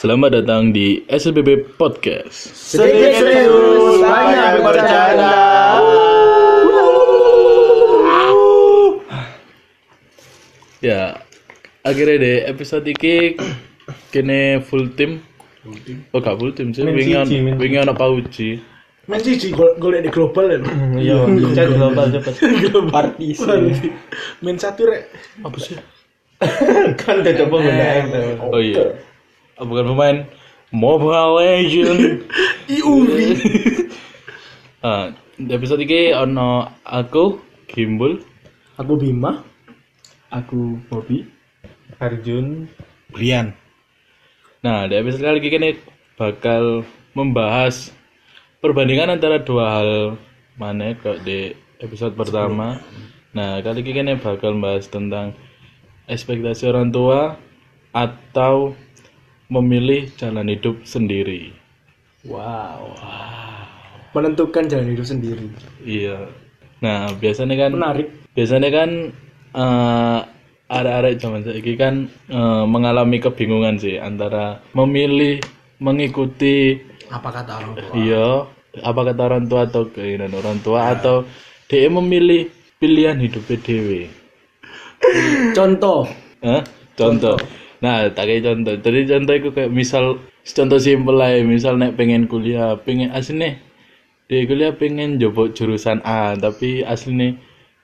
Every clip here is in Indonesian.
Selamat datang di SLBB Podcast. Sedikit serius, banyak bercanda. Ya, akhirnya deh episode ini kene full tim. Oh, gak full tim sih. Wingi siji, wingi ana pauji. Men cici golek di global ya. Iya, chat global cepet. Partisan. Men satu rek. Apa sih? Kan udah coba ngundang Oh iya. Oh, bukan pemain Mobile Legend. IUV. Ah, di episode ini ono aku Gimbul Aku Bima. Aku Bobby. Arjun. Brian. Nah, di episode kali ini bakal membahas perbandingan antara dua hal mana kok di episode pertama. Nah, kali ini bakal membahas tentang ekspektasi orang tua atau memilih jalan hidup sendiri. Wow. Menentukan jalan hidup sendiri. Iya. Nah, biasanya kan Menarik. biasanya kan eh arek-arek zaman saiki kan eh, mengalami kebingungan sih antara memilih mengikuti Apa kata orang tua? iya apa kata orang tua atau keinginan orang tua atau dia memilih pilihan hidup dewe Contoh. Hah? contoh nah tak kayak contoh jadi contoh itu kayak misal contoh simpel lah ya, misal nek pengen kuliah pengen aslinya dia kuliah pengen coba jurusan A tapi aslinya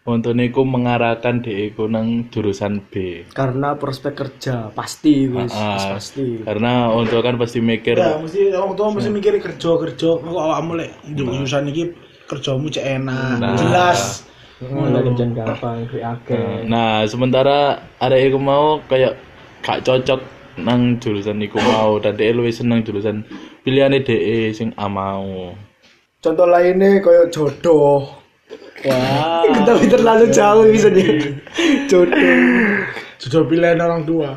untuk niku mengarahkan dia iku nang jurusan B Karena prospek kerja pasti wis Ah, wis pasti. karena untuk kan pasti mikir Ya, mesti orang tua mesti mikir kerja kerja. Kok awakmu lek jurusan iki kerjamu cek enak, Nah. jelas. Ada kerjaan gampang, akeh. nah sementara ada iku mau kayak gak cocok nang jurusan iku mau dan dia lebih seneng jurusan pilihannya DE sing A mau Contoh lainnya kayak jodoh. wah Tapi terlalu jauh bisa nih. Jodoh. Sudah pilihan orang tua.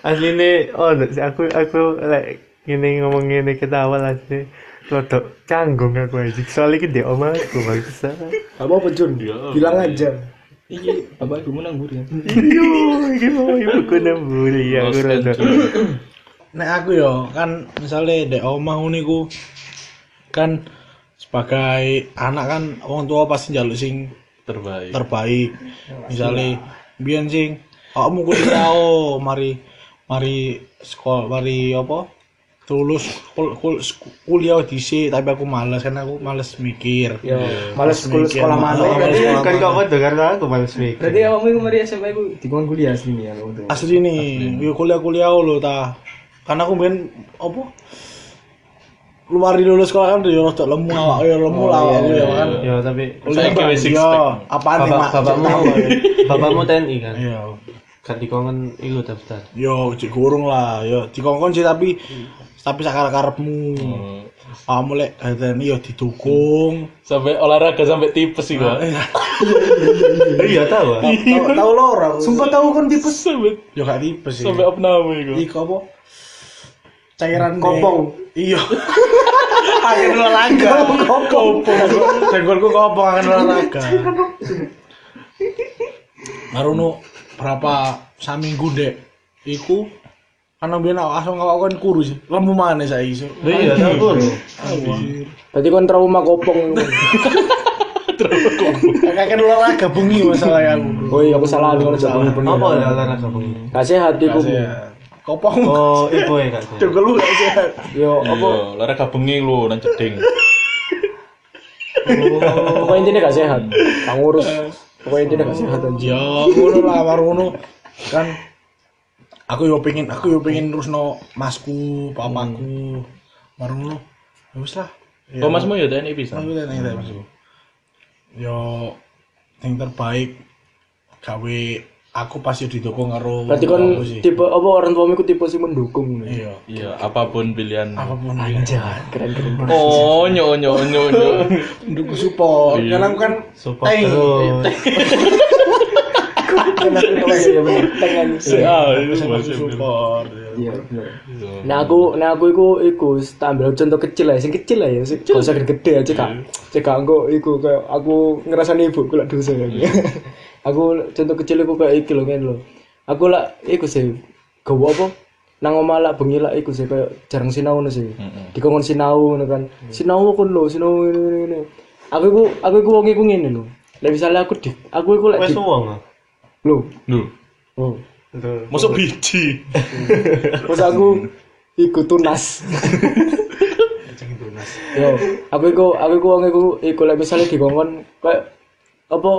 Asli ini, oh si aku aku like gini ngomong gini kita awal asli rodok canggung aku aja soalnya gede om aku bangsa Apa apa Jun? Bilang aja. Iki apa ibu nanggur ya? Iyo, iki mau ibu ku namburi aku rodok. Nek aku yo kan misalnya dek omah niku kan sebagai anak kan orang tua pasti njaluk sing terbaik terbaik. Misalnya biyen sing kamu kuliah oh, mari mari sekolah mari apa? Tulus kul, kul, kuliah dhisik tapi aku males karena aku males mikir. Yo, males sekolah sekolah mana? Oh, Berarti kan kau mau karena aku males mikir. Berarti awakmu iku mari SMA iku dikon kuliah sini ya asli nih yo kuliah kuliah lo ta karena aku ben apa luar di lulus sekolah kan yo rada lemu awak yo lemu lah awak yo kan Ya tapi kuliah Saya six yo pack. apaan nih mak bapakmu bapakmu TNI kan? yo Kan dikongen iku daftar. yo cek gurung lah yo dikongkon sih tapi tapi sakar karepmu kamu lek kayak yo didukung. Sampai olahraga sampai tipes sih gua Iya. Tahu. tahu tahu lo orang. Sumpah tahu kan tipes. sampai yo gak tipe sih. sampai opname itu Iku apa? Cairan Kopong. deh. iya. Akhir olahraga. Kopong jenggolku kopong. Akhir olahraga. Marono berapa saminggu dek. Iku biar asal ngawak kan kurus lemu mana saya iso Iya tahu. Berarti kon trauma kopong. kakek olahraga bengi masalah aku Oh iya aku salah kalau salah. Apa ya olahraga bengi? Kasih hatiku. kopong Oh, ibu ya kan. juga lu gak sehat Yo apa Iya, olahraga bengi lu nang jeding pokoknya intinya gak sehat. Kang ngurus. Pokoknya intinya gak sehat anjir. ya ngono lah Marono kan aku yo pengen aku yo pengen terus no masku papaku Marono ya wis lah. Ya. kok masmu ya TNI bisa? Aku tak nanya masku. Yo yang terbaik gawe aku pasti didukung karo Berarti aku sih. tipe apa orang tuamu iku tipe sih mendukung. iya. Iya apa pun pilihan. Apa pun Anjir, keren-keren. oh nyo nyo nyo nyo dukung support. Karena aku kan Support terus. Karena aku tahu ya bener. Tangan. ah Aku support Iya. Nah aku, nah aku iku iku tak ambil contoh kecil lah, sing kecil lah ya, sing gak usah gede aja kak. Cek aku iku kayak aku ngerasani ibu aku lak dosa ya. aku contoh kecil iku kayak iki lho ngene lho. Aku lah iku sih gawe apa? nang omah lak bengi lak iku sih kayak jarang sinau ngono sih. Dikongkon sinau ngono kan. Sinau kon lho, sinau ini, ini. Aku iku aku iku wong iku ngene lho. Lek misalnya aku di aku iku lek di, wong. Ah. lho. Lho, Oh. Masuk biji. Terus aku iku tunas. Yo, aku iku aku iku wong iku iku lek misale dikongkon kayak apa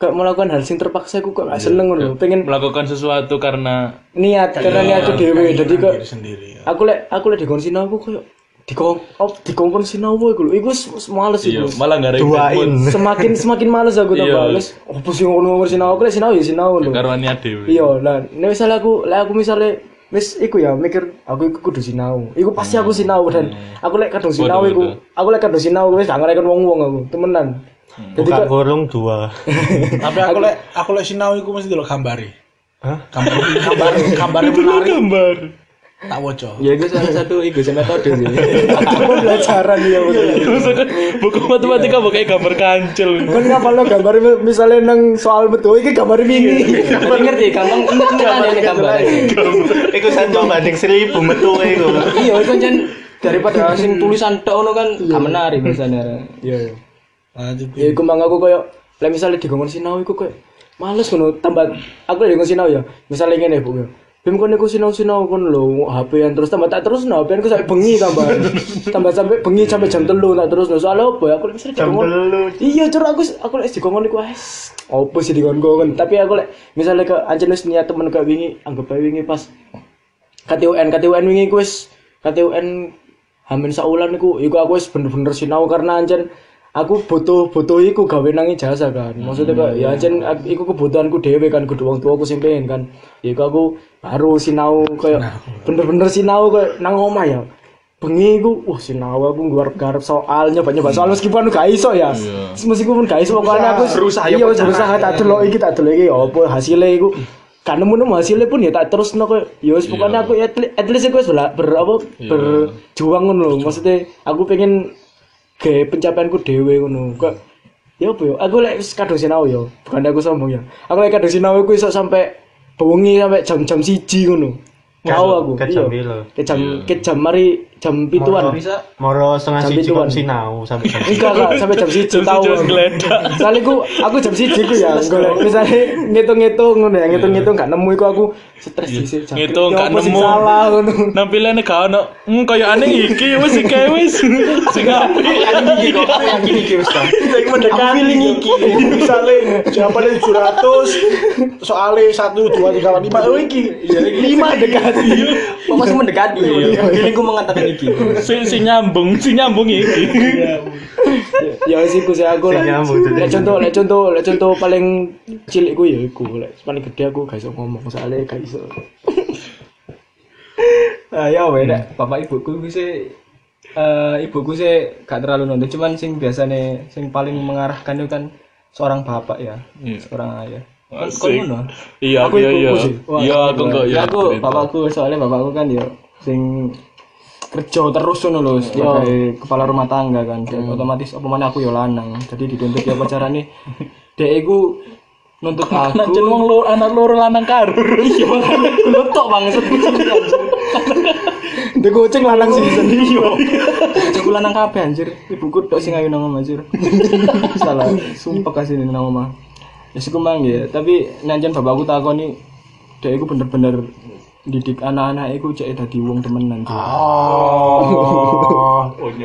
kayak melakukan hal sing terpaksa aku kok gak seneng ngono. Pengen Melakukan sesuatu karena niat karena niatku dhewe dadi kok diri sendiri ya. aku lek aku lek dikon sinau aku koyo dikon oh, dikongkon sinau iku lho. Iku males iya, iku. malah nggak ada Duain. Semakin semakin males aku Iya. tambah. Wis opo sih ngono ngono sinau aku lek sinau ya sinau lho. karena niat dewe. Iya, lah nek misalnya aku lek aku misalnya wis iku ya mikir aku iku kudu sinau. Iku pasti aku sinau dan aku lek kadung sinau iku aku lek kadung sinau wis gak ngerekon wong-wong aku, temenan. Jadi Buka kok gorong dua. Tapi aku lek aku lek sinau iku mesti delok gambari. Hah? Gambar gambar gambar menarik Gambar. Tak woco. Ya itu salah satu itu sih metode sih. pembelajaran ya betul. Maksudnya buku matematika bukan gambar kancil. Kan ngapal lo gambar misalnya nang soal betul iki gambar. Tapi ngerti gampang inget ingetan ini gambar. Iku sanjo banding seribu metu iku. Iya itu kan daripada sing tulisan tok ngono kan gak menarik biasanya. Iya iya. Lanjut. Ya iku mang aku koyo lek misalnya digongkon sinau iku koyo males ngono tambah aku lek digongkon sinau ya. Misalnya ngene Bu. Bim kon iku sinau-sinau kon lho HP-an terus tambah tak terus no HP-an ku sampai bengi tambah. tambah sampai bengi sampai jam 3 tak terus no. Soalnya apa ya aku lek misalnya Jam telu. Iya, cur aku aku lek digongkon iku wis opo sih digongkon. Tapi aku lek misalnya ke ancen wis niat temen kayak wingi anggap ae wingi pas KTUN KTUN wingi ku wis KTUN hamin saulan iku iku aku wis bener-bener sinau karena ancen aku butuh butuh iku gawe nang ijazah kan. Maksudnya kok ya ancen ak- iku kebutuhanku dhewe kan. Kudu wong tuaku sing pengen kan. Ya iku aku baru sinau kayak bener-bener sinau kayak nang omah ya. Bengi iku wah sinau. Aku nggar garap soal nyoba nyoba soal meskipun gak iso ya. Meskipun gak iso pokoknya aku berusaha iya berusaha tak delok iki tak delok iki ya apa hasilnya iku. Kan nemu nemu hasilnya pun ya tak terus no ya wis pokoknya aku at least, aku ber apa berjuang ngono lho. Maksudnya aku pengen gawe pencapaianku dhewe ngono. Kok ya apa ya? Aku lek wis kadung sinau ya bukan aku sombong ya. Aku lek kadung sinau aku iso sampai bengi sampai jam-jam siji ngono. Mau aku? Ke iya. jam piro? ke jam ke jam mari jam pituan Bisa Moro setengah Jam siji pituan. sinau sampai jam enggak enggak sampai jam siji geledak. soalnya aku aku jam siji ku ya golek misalnya ngitung-ngitung ngono ya ngitung-ngitung gak nemu iku aku stres sih Jam- Ngitung gak sing nemu. salah ngono Nampilane gak ono. Hmm kaya aneh iki wis iki wis. Sing apik. iki kok yakin iki wis kan. Aku feeling iki. Misalnya jawabannya 700, soalnya 1 2 3 4 5 oh iki. Iya, lima dekati Kok masih mendekati. Feelingku mengatakan iki. Sing sing nyambung, sing nyambung iki. ya wis iku sih aku Sing lek contoh lek contoh lek contoh paling cilik ku ya iku lek paling gede aku gak iso ngomong soalnya gak iso Nah, ya weh nek bapak ibuku bisa eh ibuku sih gak terlalu nonton cuman sing biasanya sing paling mengarahkan itu kan seorang bapak ya Iya. seorang ayah ngono? Iya, Aku iya, iya. sih. Iya, aku enggak ya. aku bapakku soalnya bapakku kan ya sing kerja terus ngono lho sebagai kepala rumah tangga kan. Dan otomatis apa mana aku ya lanang. Jadi dituntut ya pacarane dek iku nuntut aku. Nancen wong loro anak loro lanang karur. iya. Lu tok banget. Ndek kucing lanang sih. Iya. Cukup lanang kabeh anjir. Ibuku tok sing ayu nang omah anjir. Salah. Sumpah kasih nang omah. Ya sih mang ya. Tapi nanjen bapakku takoni dek iku bener-bener didik anak-anak iku cek dadi wong temenan Cuk. Oh.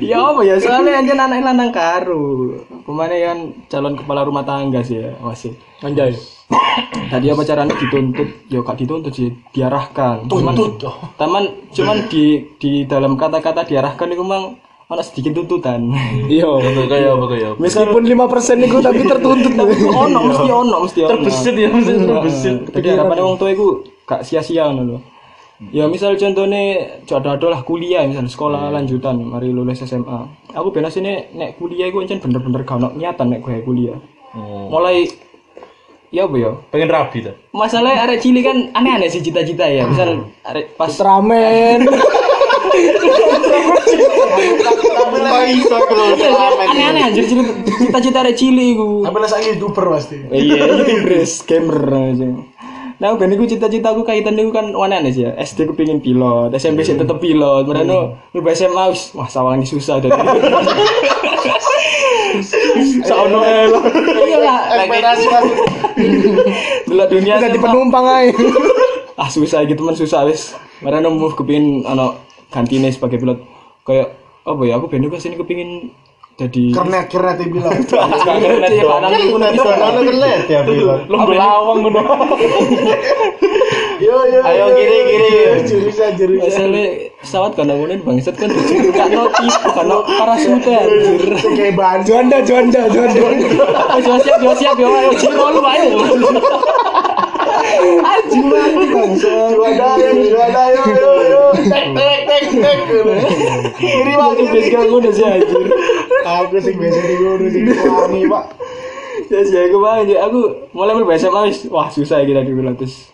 Ya apa ya soalnya anjen anak lanang karo. Pemane kan calon kepala rumah tangga sih ya masih. anjay Tadi apa caranya dituntut? Ya gak dituntut sih, diarahkan. Cuman, taman cuman di di dalam kata-kata diarahkan itu memang ada sedikit tuntutan. iya Betul kaya apa kaya. meskipun 5% iku tapi tertuntut ono mesti ono mesti ono. Terbesit ya, mesti terbesit. Jadi harapannya wong tua iku gak sia-sia ngono lho. Ya misal contohnya jodoh lah kuliah misal sekolah lanjutan mari lulus SMA. Aku benar sini nek kuliah iku ancen bener-bener gak ono niatan nek gue kuliah. Mulai ya apa ya? Pengen rabi ta. Masalahnya arek cilik kan aneh-aneh sih cita-cita ya. Misal arek pas Ultraman aneh-aneh anjir cita- cita-cita arek cilik iku. Tapi lah saya youtuber pasti. Iya, YouTubers, gamer aja. Nah, ben iku cita-citaku kaitan niku kan aneh sih ya. SD ku pengin pilot, SMP sih tetep pilot. Mereka lu SMA wis wah sawangan susah dadi. Sauno elo. Iya lah, ekspektasi Delok dunia Jadi penumpang ae. ah susah gitu teman susah wis mereka move kepingin ano gantine sebagai pilot kayak apa ya aku ben juga sini kepingin jadi Kernet kernet dia bilang. kernet ya ya lomba lawang ngono Yo yo. Ayo kiri kiri. Jurusan jurusan. Masalah pesawat kan bangsat kan anjir. Kayak bahan. Juanda, Juanda, Juanda. Oh, siap, siap, yo ayo ciro lu ayo. Anjing banget bangsat. Juanda juanda yo yo yo. Tek tek tek tek. Kiri banget gak ngono sih anjir. Aku sing biasa di ngono sing wangi pak. Ya sih aku banget aku mulai berbahasa SMA wis wah susah kita di terus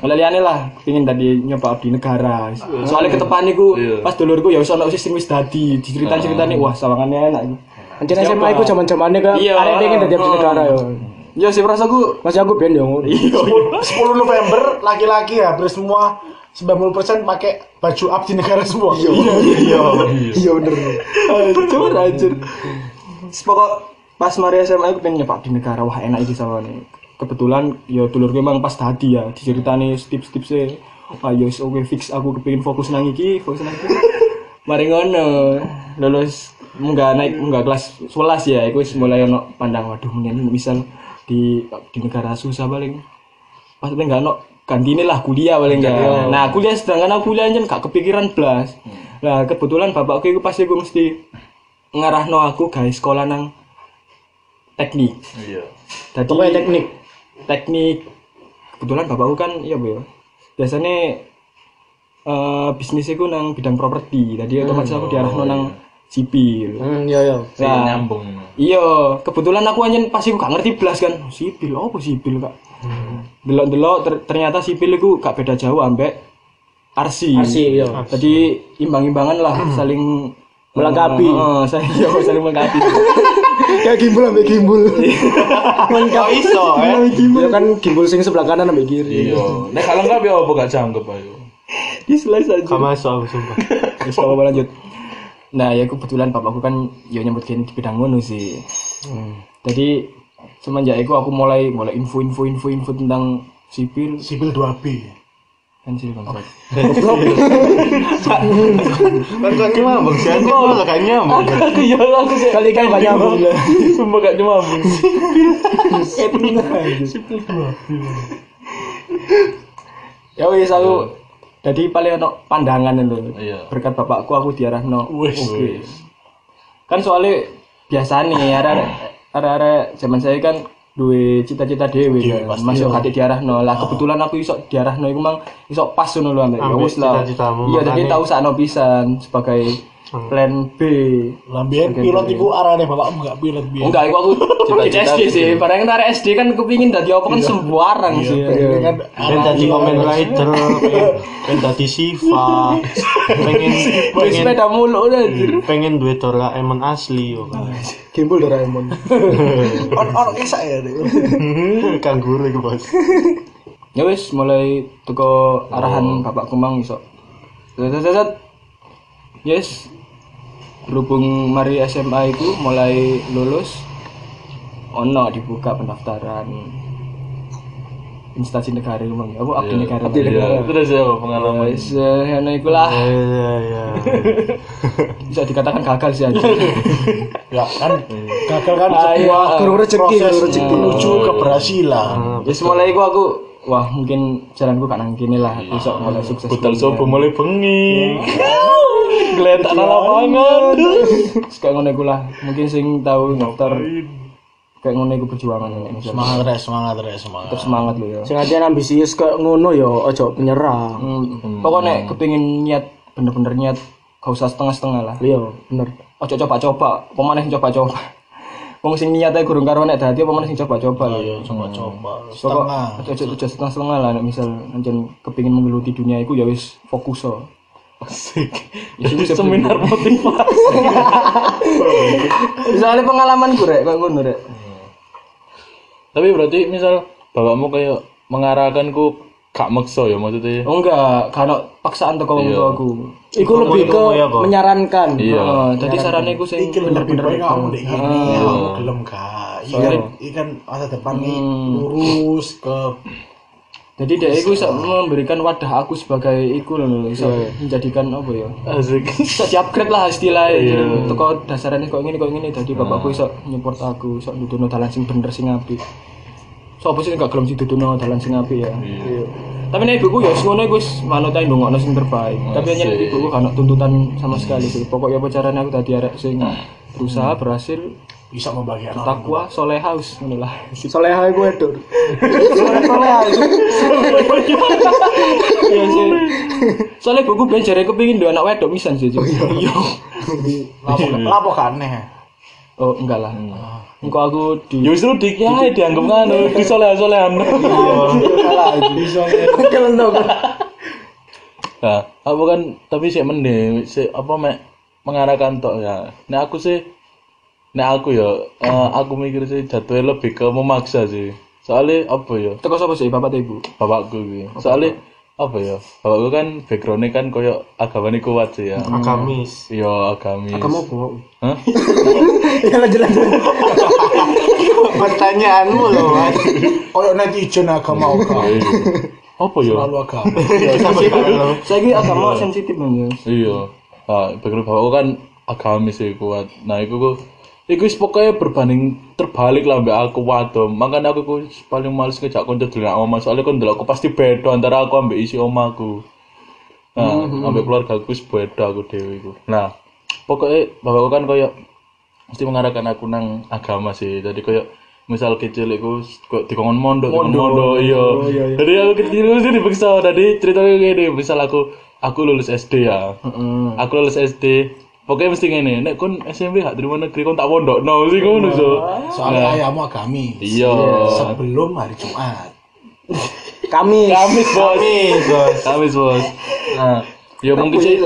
Oleh liane lah, pingin tadi nyoba abdi negara. Soalnya ketepan iku pas dulurku ya wis ono sing sing wis dadi, diceritain-ceritane wah sawangannya enak. Anjir SMA iku zaman-zamane kan Iya. arek pengen dadi abdi negara yo. Ya sih rasaku Masih aku ben yo ngono. 10 November laki-laki hampir semua 90% pakai baju abdi negara semua. Iya. Iya bener. Hancur anjir. Pokok pas mari SMA aku pengen nyoba abdi negara wah enak iki sawane. Kebetulan ya dulurku emang pas tadi ya diceritani tips-tips e. Wah ya wis oke fix aku kepengin fokus nang iki, fokus nang iki. Mari ngono, lulus munggah naik munggah kelas 11 ya, iku wis mulai ono pandang waduh mungkin misal di di negara susah paling pas enggak ono gantine lah kuliah paling enggak. Nah, kuliah sedangkan aku kuliah aja gak kepikiran blas. Nah, kebetulan bapakku itu pasti gue mesti ngarahno aku guys sekolah nang teknik. Iya. Pokoknya teknik. teknik kebetulan bapakku kan iya bu ya. Biasanya eh bisnisnya gue nang bidang properti. Tadi otomatis aku diarahno nang sipil. Hmm, iya iya. Nah, nyambung. Iya, kebetulan aku aja pasti gak ngerti belas kan. Sipil, apa sipil kak? Delok-delok ter- ternyata sipil itu gak beda jauh ambek arsi. Arsi, iya. Jadi imbang-imbangan lah, saling Melengkapi. Heeh, saya iya, saling melengkapi. Kayak gimbal ambek gimbal. Kok iso eh? Ya kan gimbal sing sebelah kanan ambek kiri. Iya. Nek kalau enggak ya apa gak jangkep ayo. Di selesai aja. Aku sumpah. Terus apa lanjut? Nah, ya kebetulan bapakku kan ya nyebut gini di bidang ngono sih. Jadi semenjak itu aku mulai mulai info-info info-info tentang sipil Sipil 2B. kan sih bang. Kan kok nyambung sih aku malah gak nyambung. Iya aku sih. Kali kan banyak nyambung. Sumpah gak nyambung. Ya wis aku jadi paling ono pandangan itu. Iya. Berkat bapakku aku diarahno. Kan soalnya biasa nih arek arek zaman saya kan duwe cita-cita dewe kan. Masuk hati diarahno. Lah kebetulan aku iso diarahno iku mang iso pas ngono lho ambek. Ya Ambek wis lah. Iya, jadi tahu sakno pisan sebagai plan B. Lambian pilot iku arane bapakmu gak pilot biar. Enggak, iku aku cita SD sih. Barang arek SD kan kepingin dadi apa kan sembarang sih. kan Pengen jadi Kamen Rider, pengen, jadi Siva, pengen pengen sepeda mulu udah anjir. pengen duit Doraemon asli yo kan. Gimbal Doraemon. on on kisah ya deh. Kangguru iku bos. Ya wis mulai teko arahan bapakku mang iso. Zat zat zat. Yes. Berhubung mari SMA itu mulai lulus ono dibuka pendaftaran instansi negara emang apa abdi negara Abdi negara. Iya. Terus ya pengalaman. Wis eh, ngono iku lah Iya iya. bisa dikatakan gagal sih aja Ya kan gagal kan Ah, iya. sebuah rezeki, rezeki. menuju keberhasilan. Wis mulai iku aku wah mungkin jalanku gak nang kene lah bisa mulai sukses Budal sopo mulai bengi. Geletak nang lapangan. Terus kayak ngono iku lah mungkin sing tahu daftar kayak ngono iku perjuangan ini Semangat res, semangat res, semangat. tetap semangat lo ya Sing atian ambisius kayak ngono yo ojo penyerah. hmm. pokoknya kepingin niat bener-bener niat gak usah setengah-setengah lah Iya, bener. ojo coba-coba pemain sing coba-coba Wong sing niatnya gurung karo nek dadi apa sing coba-coba lah Ayo coba-coba. Setengah. ojo ojo setengah-setengah lah nek misal anjen kepingin menggeluti dunia iku ya wis fokus so. Asik. seminar motivasi. Misalnya pengalaman gue rek, kayak ngono rek. Tapi berarti misal bapakmu kayak mengarahkanku gak maksa ya maksudnya. Oh enggak, karena paksaan teko wong Iya. Iku lebih ke menyarankan. Iya. Heeh, jadi sarannya ku sing Iki lebih bener-bener baik kamu deh gini, kamu gelem gak? Iya, ini kan masa depan nih lurus ke Jadi dia itu bisa memberikan wadah aku sebagai iku loh, bisa menjadikan apa ya? Asik. Bisa di upgrade lah istilahnya. Jadi teko dasarnya kok ngene kok ngene jadi bapakku iso nyupport aku, iso nuduno dalan sing bener sing apik. So apa sih gak gelem sing duduno dalan sing apik ya. Iya. Tapi nek ibuku ya wis ngono iku wis manut ae ndongokno sing terbaik. Tapi hanya ibuku ono tuntutan sama sekali sih. Pokoknya apa caranya aku tadi arek sing berusaha berhasil bisa membagi anak. takwa soleha wis ngono lah. Soleha iku edor. Soleha. Iya sih. Soalnya buku ben jare kepengin duwe anak wedok misan sih. Cuk. Iya. Lapo lapo kan nih. Oh, enggak lah. Engko aku di Justru dik ya dianggap nganu, di soleh-solehan. Nah, apa kan tapi sih mending sih apa mek mengarahkan tok ya. Nek aku sih nek aku ya eh, aku mikir sih jatuhnya lebih ke memaksa sih. Soalnya apa ya? teko sapa sih bapak ibu? Bapakku iki. Soalnya apa ya? Bapakku kan backgroundnya kan koyo agamanya kuat sih ya. Agamis. Iya, agamis. Kamu apa? Hah? Ya lanjut lanjut. Pertanyaanmu loh, Mas. Koyo netizen agama oke. Apa ya? Lalu agama. Saya ini agama sensitif ya. Iya. Ah, background bapakku kan agamis sih kuat. Nah, iku ku Iku wis pokoknya berbanding terbalik lah mbak aku wadom. Makanya aku ku paling males ngejak konco dolan oma soalnya kon aku pasti beda antara aku ambek isi omaku. Nah, ambek keluarga aku wis beda aku dewe iku. Nah, pokoknya bapakku kan koyo mesti mengarahkan aku nang agama sih. Jadi koyo misal kecil iku kok dikongkon mondok, dikongkon mondok, iya. Jadi aku kecil mesti dipaksa. Tadi ceritanya gini, misal aku aku lulus SD ya. Aku lulus SD. Pokoknya mesti ngene, nek kon SMP hak terima negeri kon tak pondokno sih ngono so. Soalnya ayahmu agamis. Iya. Sebelum hari Jumat. Kami. Kamis bos. Kamis bos. Nah, ya mungkin sih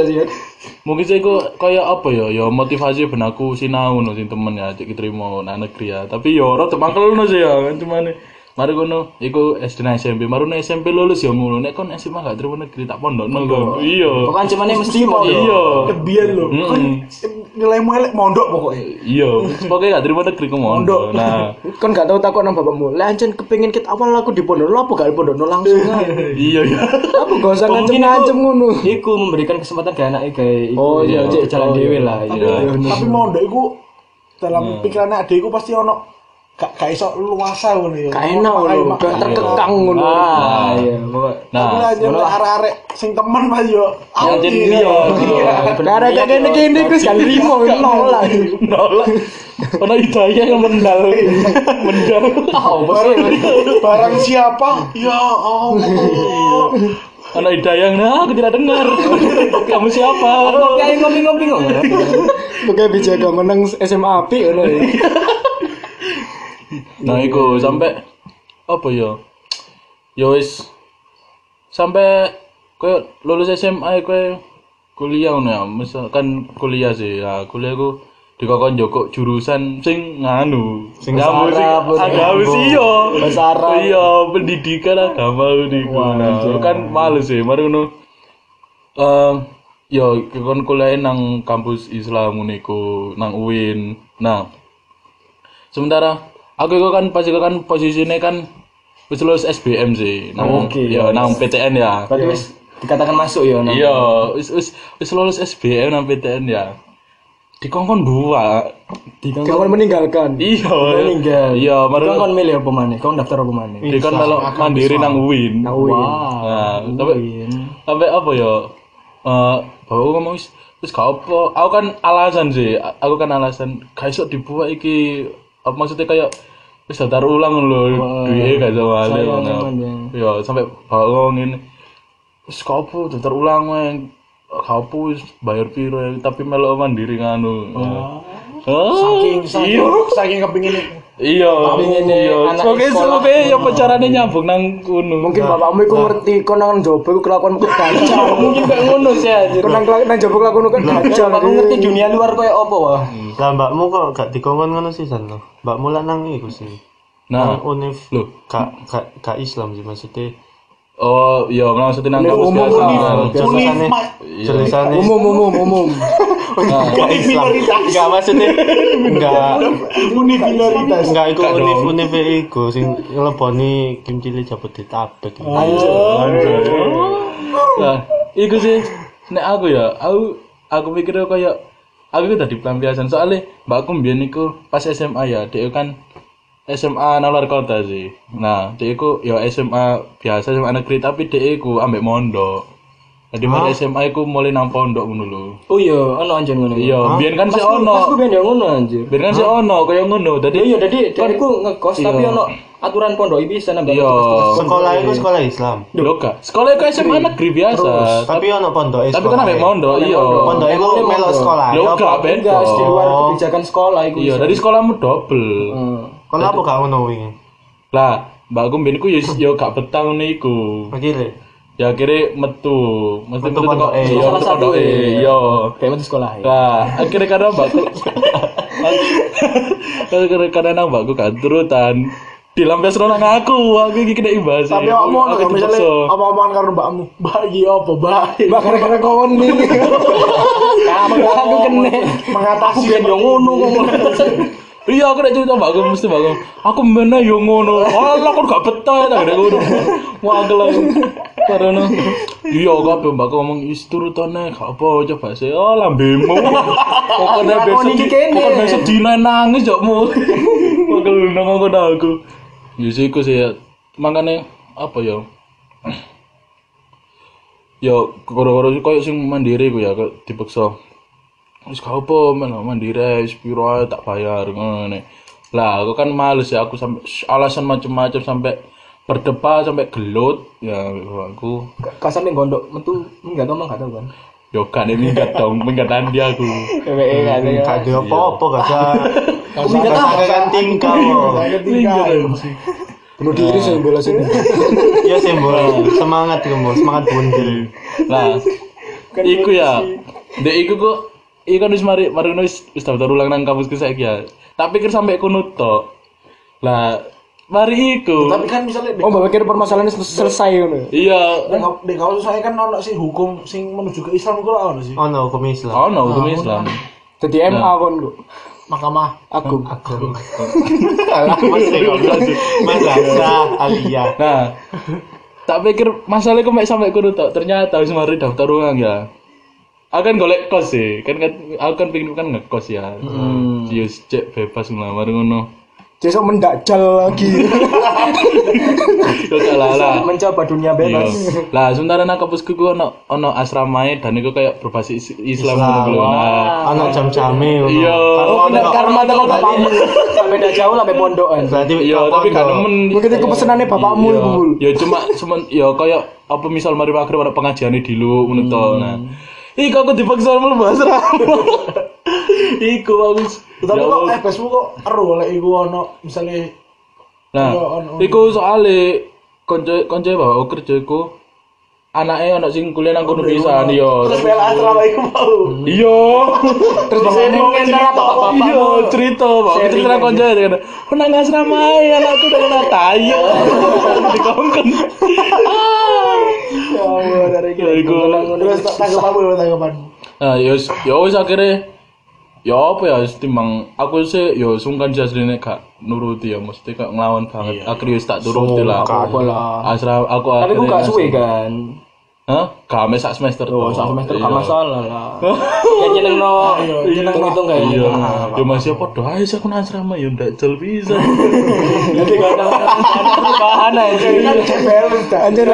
mungkin sih kok kayak apa ya ya motivasi ben aku sinau no sing temen ya cek terima nang negeri ya tapi ya ora temangkel no sih ya kan cuman mari kono iku SD nang SMP mari nang SMP lulus ya ngono nek kon SMA gak terima negeri tak pondokno kok iya Pokoknya cuman mesti mau ya. iya Kebian lo. Mm-mm. Nilaimu elek mondok pokoknya. iya pokoknya gak terima negeri ku mondok nah Kan gak tahu takut nang bapakmu. Lah ancen kepengin ket awal aku di pondok lo apa gak di pondok langsung iya ya Apa gak usah ngancem-ngancem ngono. Iku memberikan kesempatan ke kayak iku. Oh, iya, cek cek. jalan Oh, iya. lah. Tapi Iya. tapi mondok iku dalam pikirannya adikku pasti ono gak gak iso luasa ngono ya. Gak enak ngono. Gak terkekang ngono. Ah, iya, pokok. nah Tapi lah jadi arek-arek sing temen pas yo. yang jadi Audi, iya ya. Karena kayak gini gini gue kan limo nolak. nolak ono hidayah yang mendal mendal Barang, barang siapa? Ya Allah. ono hidayah nah aku tidak dengar kamu siapa Kayak ngopi-ngopi ngono. Pokoknya dijaga menang SMA api ngono. ya. nah iku sampai apa ya? Ya wis sampai koyo lulus SMA kowe kuliah ngono ya? Misalkan kuliah sih ya kuliah ku dikokon joko jurusan sing nganu sing Bahasa Arab, agama sih iya. Bahasa Arab. iya pendidikan agama niku. Nah kan males sih mari ngono. Eh ya kon kuliah nang kampus Islam niku nang UIN nah sementara aku itu kan pas itu kan posisinya kan wis lulus SBM sih nang Oke, ya nang PTN ya Berarti wis dikatakan masuk ya. Nam? iya wis wis wis lulus SBM nang PTN ya dikongkon dua Dikon Kawan meninggalkan. iya meninggal. iya Kau mari kan milih apa mana? Kau daftar apa mana? dikon kalau mandiri nang UIN Nah, wih. nah tapi sampai apa ya eh bapakku ngomong wis wis gak apa aku kan alasan sih aku kan alasan gak iso dibuat iki apa maksudnya kayak wis daftar ulang lho duwe gak sama emang ya. sampai ini wis apa daftar ulang wae. Apa wis bayar piro ya, tapi melok mandiri nganu. Oh, Saking saking iya. saking kepingin iya Kepingin iya anak Oke, sekolah. oke, ya pacarane nyambung nang kuno Mungkin bapakmu iku ngerti kon nang jobo iku kelakuan kok dajal. Mungkin kayak ngono sih anjir. Kon nang nang jobo kelakuan kok dajal. Aku ngerti dunia luar kayak apa wah. Lah mbakmu kok gak dikongkon ngono sih san lo. Mbakmu lah nang iku sih. Nah, univ Loh. gak gak gak Islam sih maksudnya oh iya maksudnya nang kampus umum, biasa. umum. Nah, jurusannya umum umum umum gak Islam. gak maksudnya enggak. Uni minoritas. enggak iku dong. univ iku. Sing ngeleboni Kim Cili Jabodetabek. Nah, iku sih. Nek aku ya, aku aku mikirnya kayak aku tadi pelampiasan soalnya mbakku mbiyen iku pas SMA ya, dia kan SMA nalar kota sih. Nah, dia iku ya SMA biasa SMA negeri tapi dia iku ambek mondok. Jadi mari SMA iku mulai nang pondok ngono lho. Oh iya, ono anjen ngono. Iya, biyen kan Pas ono. ku ben yo ngono anjir. Biyen kan sih ono kaya ngono. Dadi Iya, jadi dari ku ngekos tapi Iya. ono aturan pondok iki bisa nambah. Iya. sekolah itu sekolah Islam Lho gak. Sekolah iku SMA negeri biasa. tapi ono pondok Tapi kan ambek mondok, iya. pondok itu Emangnya melok mondok? sekolah Lho ya gak. Enggak, di luar kebijakan sekolah iku. Iya, dari sekolahmu double. Kalau apa gak ngono wingi Lah, mbakku mbien ku yo yo gak betah ngene iku. akhirnya Ya akhirnya metu, Metu metu kok pondoke. iya Salah satu pondoke. ya. Iya. Kayak metu sekolah ya. Lah, akhirnya karena mbakku akhirnya karena nang mbakku kan turutan dilampias nang aku, aku iki kena imbas. Tapi awak mau aku misalnya dipaksa. apa-apaan karo mbakmu. Mbak iki apa, Mbak? mbak gara-gara kawan nih Kamu aku kene. Mengatasi yo ngono ngomong. Iya, aku nek cerita mbakku mesti mbakku. Aku mana yo ngono. Alah, aku gak betah tak ngono. Wah, lah. Karena iya kabeh mbakku ngomong wis turutane gak apa coba sih. Oh, lambemu. Pokoknya besok pokoknya besok dina nangis jokmu. Pokoknya nang aku aku. Ya sih iku sih ya. Makane apa ya? Ya koro-koro koyo sing mandiri ku ya dipaksa wis gak apa men mandiri wis piro tak bayar ngene. Lah aku kan males ya aku sampai alasan macam-macam sampai berdebat sampai gelut. Ya aku Kau sampe gondok metu enggak tau mah enggak tahu kan. yo kan ini minggat dong minggat andi aku. PWE kan ya. gak ada apa-apa gak ada. Minggat gak apa? ada tingkah minggat bunuh diri saya bela sini ya simbol semangat simbol semangat buntil lah iku ya. dek iku kok iku kan wis mari mari wis wis daftar ulang nang kampusku saiki ya. Tak pikir sampai kono tok lah mari iku. Tapi kan misalnya oh mbak pikir permasalahannya sel- selesai ngono di di kawasan saya kan ono sih hukum sing menuju ke Islam iku lah ono sih. oh no hukum Islam. Oh no hukum Islam. Jadi MA kon kok Mahkamah aku masih goblok sih madrasah aliyah. Nah, tak pikir masalah kok mek sampai kudu tok. Ternyata wis mari daftar ulang ya. Aku kan golek kos sih. Kan kan aku kan pengen kan ngekos ya. Hmm. Yes, cek bebas ngelamar ngono. besok mendakjal lagi lah lah. Mencoba dunia Iya. bebas. Lah, sementara nang kampusku ku ono ono asramae dan iku kayak berbasis Islam lho. Nah, anak jam-jame ngono. Iya. Ono- karma sama bapakmu Beda jauh lah pondokan. berarti iya, tapi gak ono? nemen. mungkin itu pesenannya bapakmu Iya. iku. Ya cuma cuman ya kayak apa misal mari maghrib ada pengajian di dulu ngono to. Nah. Iku aku dipaksa mlebu asrama. Iku aku. Tapi Ya kok Allah. FSmu kok ero lek iku ono misalnya Nah, iku soalnya konco konco bawa kerja iku anaknya anak sing kuliah nang kono pisan yo. terus bela asrama iku mau. Iya. terus bapakmu ngentar apa bapak Iya, cerita, Pak. Cerita konco ya kan. Nang asrama ae anakku udah kena tayo. Dikongkon. ya Allah dari Ya iku. Terus tanggapanmu tanggapanmu. Nah, ya wis- ya wis akhirnya ya apa ya timbang aku sih ya sungkan sih aslinya gak nuruti ya mesti gak ngelawan banget akhirnya wis tak turuti lah Apa lah. asra aku Tapi ku akhirnya gak suwe kan. Hah? Gak ame sak semester Oh, toh. sak semester Iya. gak masalah lah. Ya jeneng no, hitung-hitung kayak iya. Gitu. ya masih apa? Doa sih aku nang asrama. Ya ndak jel bisa. Jadi gak ada perubahan aja. anjir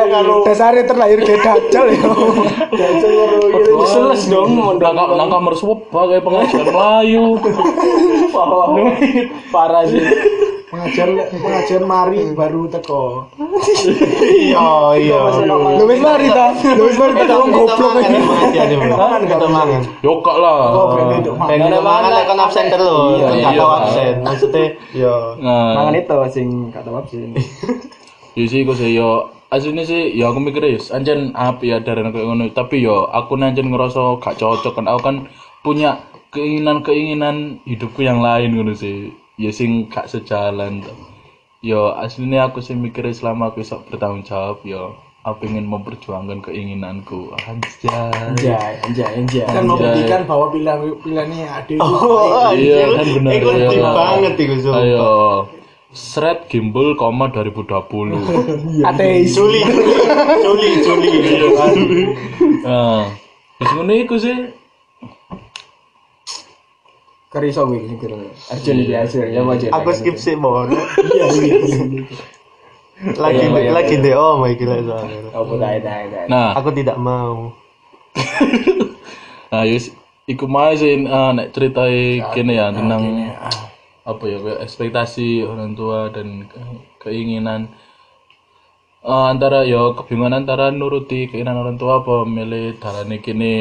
dasarnya terlahir kayak dajjal ya. Seles dong mondok. nang kamar sopa kayak pengajian Melayu. Parah sih. Pengajian pengajian mari baru teko. iya iya lu wis mari ta? Lu wis mari ta wong goblok iki itu kita mangan yo gak lah. Pengen kita mangan kon absen terus. Iya, gak tau iya. absen. Maksudnya ya nah. Mangan itu sing gak tau absen. Ya sih kok sih yo. Aslinya sih ya aku mikirnya ya anjen api ya dari kayak ngono. Tapi yo aku nanjen ngerasa gak cocok kan. Aku kan punya keinginan-keinginan hidupku yang lain ngono sih ya sing gak sejalan yo aslinya aku sih mikirnya selama aku bisa bertanggung jawab yo aku ingin memperjuangkan keinginanku anjay Anjay, anjay, anjay. kan membuktikan bahwa pilihan pilihannya ada itu Oh, Iya, kan bener, Iku iya. deep banget iku sumpah. ayo Sret gimbal koma 2020 Ateis. Juli, Juli, Juli. nah terus ngono iku sih Keriso gue sing kira. Arjun iki hasil ya wajar. Aku skip sih mau. Iya, iya. Lagi Iya, iya, lagi iya. di om iki lek soalnya. Apa tae tae tae. nah Aku tidak mau. nah yus iku mau sih eh, nek ceritai kene ya tentang apa ya ekspektasi orang tua dan ke- keinginan Eh, antara ya kebingungan antara nuruti keinginan orang tua apa milih dalane kene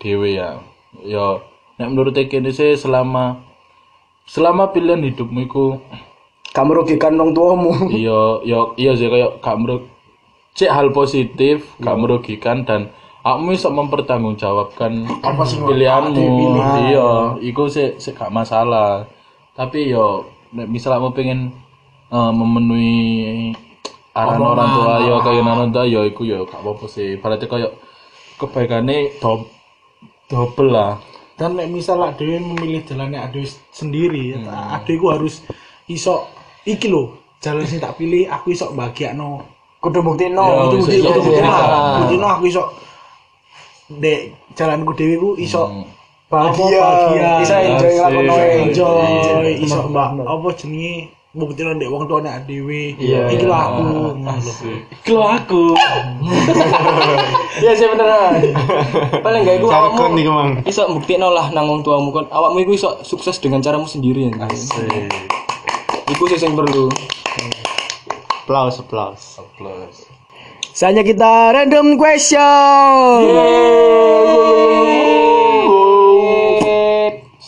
dhewe ya ya nek menurut kene sih selama selama pilihan hidupmu iku Kamu merugikan orang tuamu. iya iya iya sih kayak gak merug cek hal positif gak merugikan dan kamu bisa mempertanggungjawabkan pilihanmu. iya iku sih sih gak masalah. Tapi yo nek misal kamu pengen eh, memenuhi arahan orang tua yo kayak orang tua yo iku yo gak apa-apa sih. Berarti kayak kebaikannya do double lah dan nek misal adewe memilih jalannya adewe sendiri adewe harus iso iki lho jalan sing tak pilih aku iso bahagiakno. Kudu buktino. Ya, itu iso- bukti itu bukti lah bukti aku iso. Dek jalanku dewi ku iso Bahagia. bahagia. Bisa enjoy ngelakono enjoy iso mbak apa jenenge bukti ndek wong tuane adewe iki lho aku Iki lho aku Iya sih beneran. Paling gak iku awakmu nih mang. iso buktikno lah nang wong tuamu kon awakmu iku iso sukses dengan caramu sendiri ya. Asik. Iku sih yang perlu. Applause, applause. Plus. Saatnya kita random question.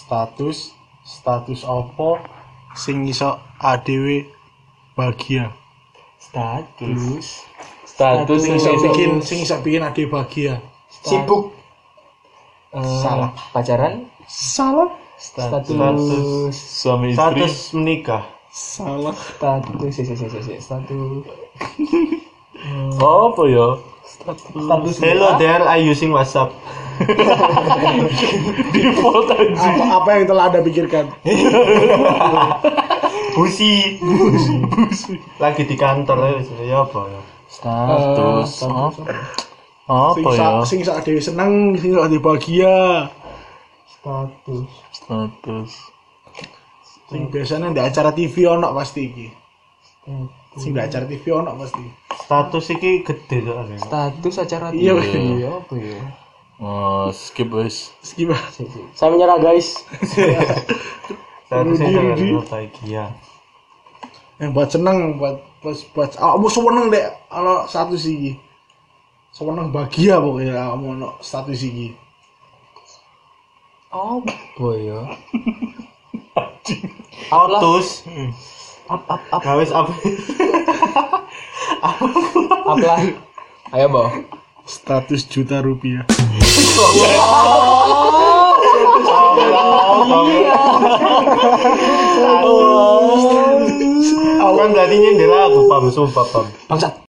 status status apa sing iso adewe bahagia Status. Status sing iso bikin sing iso bikin adewe bahagia Sibuk. Salah. Pacaran. salah Status. Status. suami istri. Status menikah. salah Status. Si, si, si, si. Status. apa ya? Status. Hello there, I using WhatsApp. Default aja. apa apa yang telah anda pikirkan Busi. Lagi di kantor ya, ya apa ya? Status. sing Apa iso ya? sing iso adewe seneng sing iso adewe bahagia Status. Status. sing biasanya di acara TV ono pasti iki sing di acara TV ono pasti Status iki gede soalnya. Status acara Iya, TV. iya. apa ya? Oh, skip wis. Skip. Saya menyerah guys. Rudi. itu bahagia. yang buat seneng buat buat buat kamu seneng deh kalau satu sih seneng bahagia pokoknya kamu ono status iki Oh, ya. Autus. Up up up Gawes apa? up lah. Ayo, Bo. Status juta rupiah Kan berarti nyindir aku, pam, sumpah, pam. Bangsat.